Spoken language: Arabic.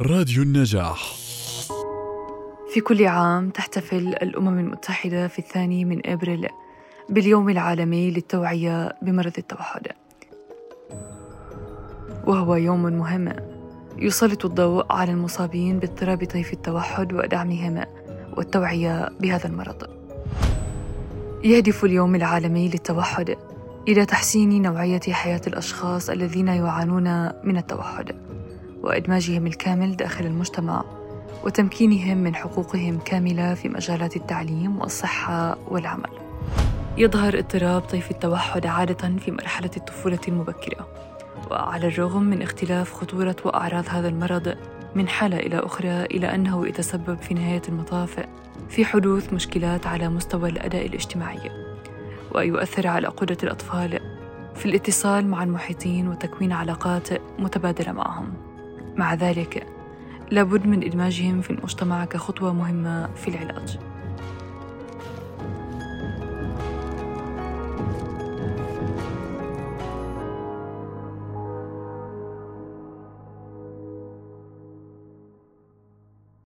راديو النجاح. في كل عام تحتفل الأمم المتحدة في الثاني من أبريل باليوم العالمي للتوعية بمرض التوحد. وهو يوم مهم يسلط الضوء على المصابين باضطراب طيف التوحد ودعمهم والتوعية بهذا المرض. يهدف اليوم العالمي للتوحد إلى تحسين نوعية حياة الأشخاص الذين يعانون من التوحد. وإدماجهم الكامل داخل المجتمع وتمكينهم من حقوقهم كاملة في مجالات التعليم والصحة والعمل. يظهر اضطراب طيف التوحد عادة في مرحلة الطفولة المبكرة، وعلى الرغم من اختلاف خطورة وأعراض هذا المرض من حالة إلى أخرى إلى أنه يتسبب في نهاية المطاف في حدوث مشكلات على مستوى الأداء الاجتماعي، ويؤثر على قدرة الأطفال في الاتصال مع المحيطين وتكوين علاقات متبادلة معهم. مع ذلك لابد من إدماجهم في المجتمع كخطوة مهمة في العلاج.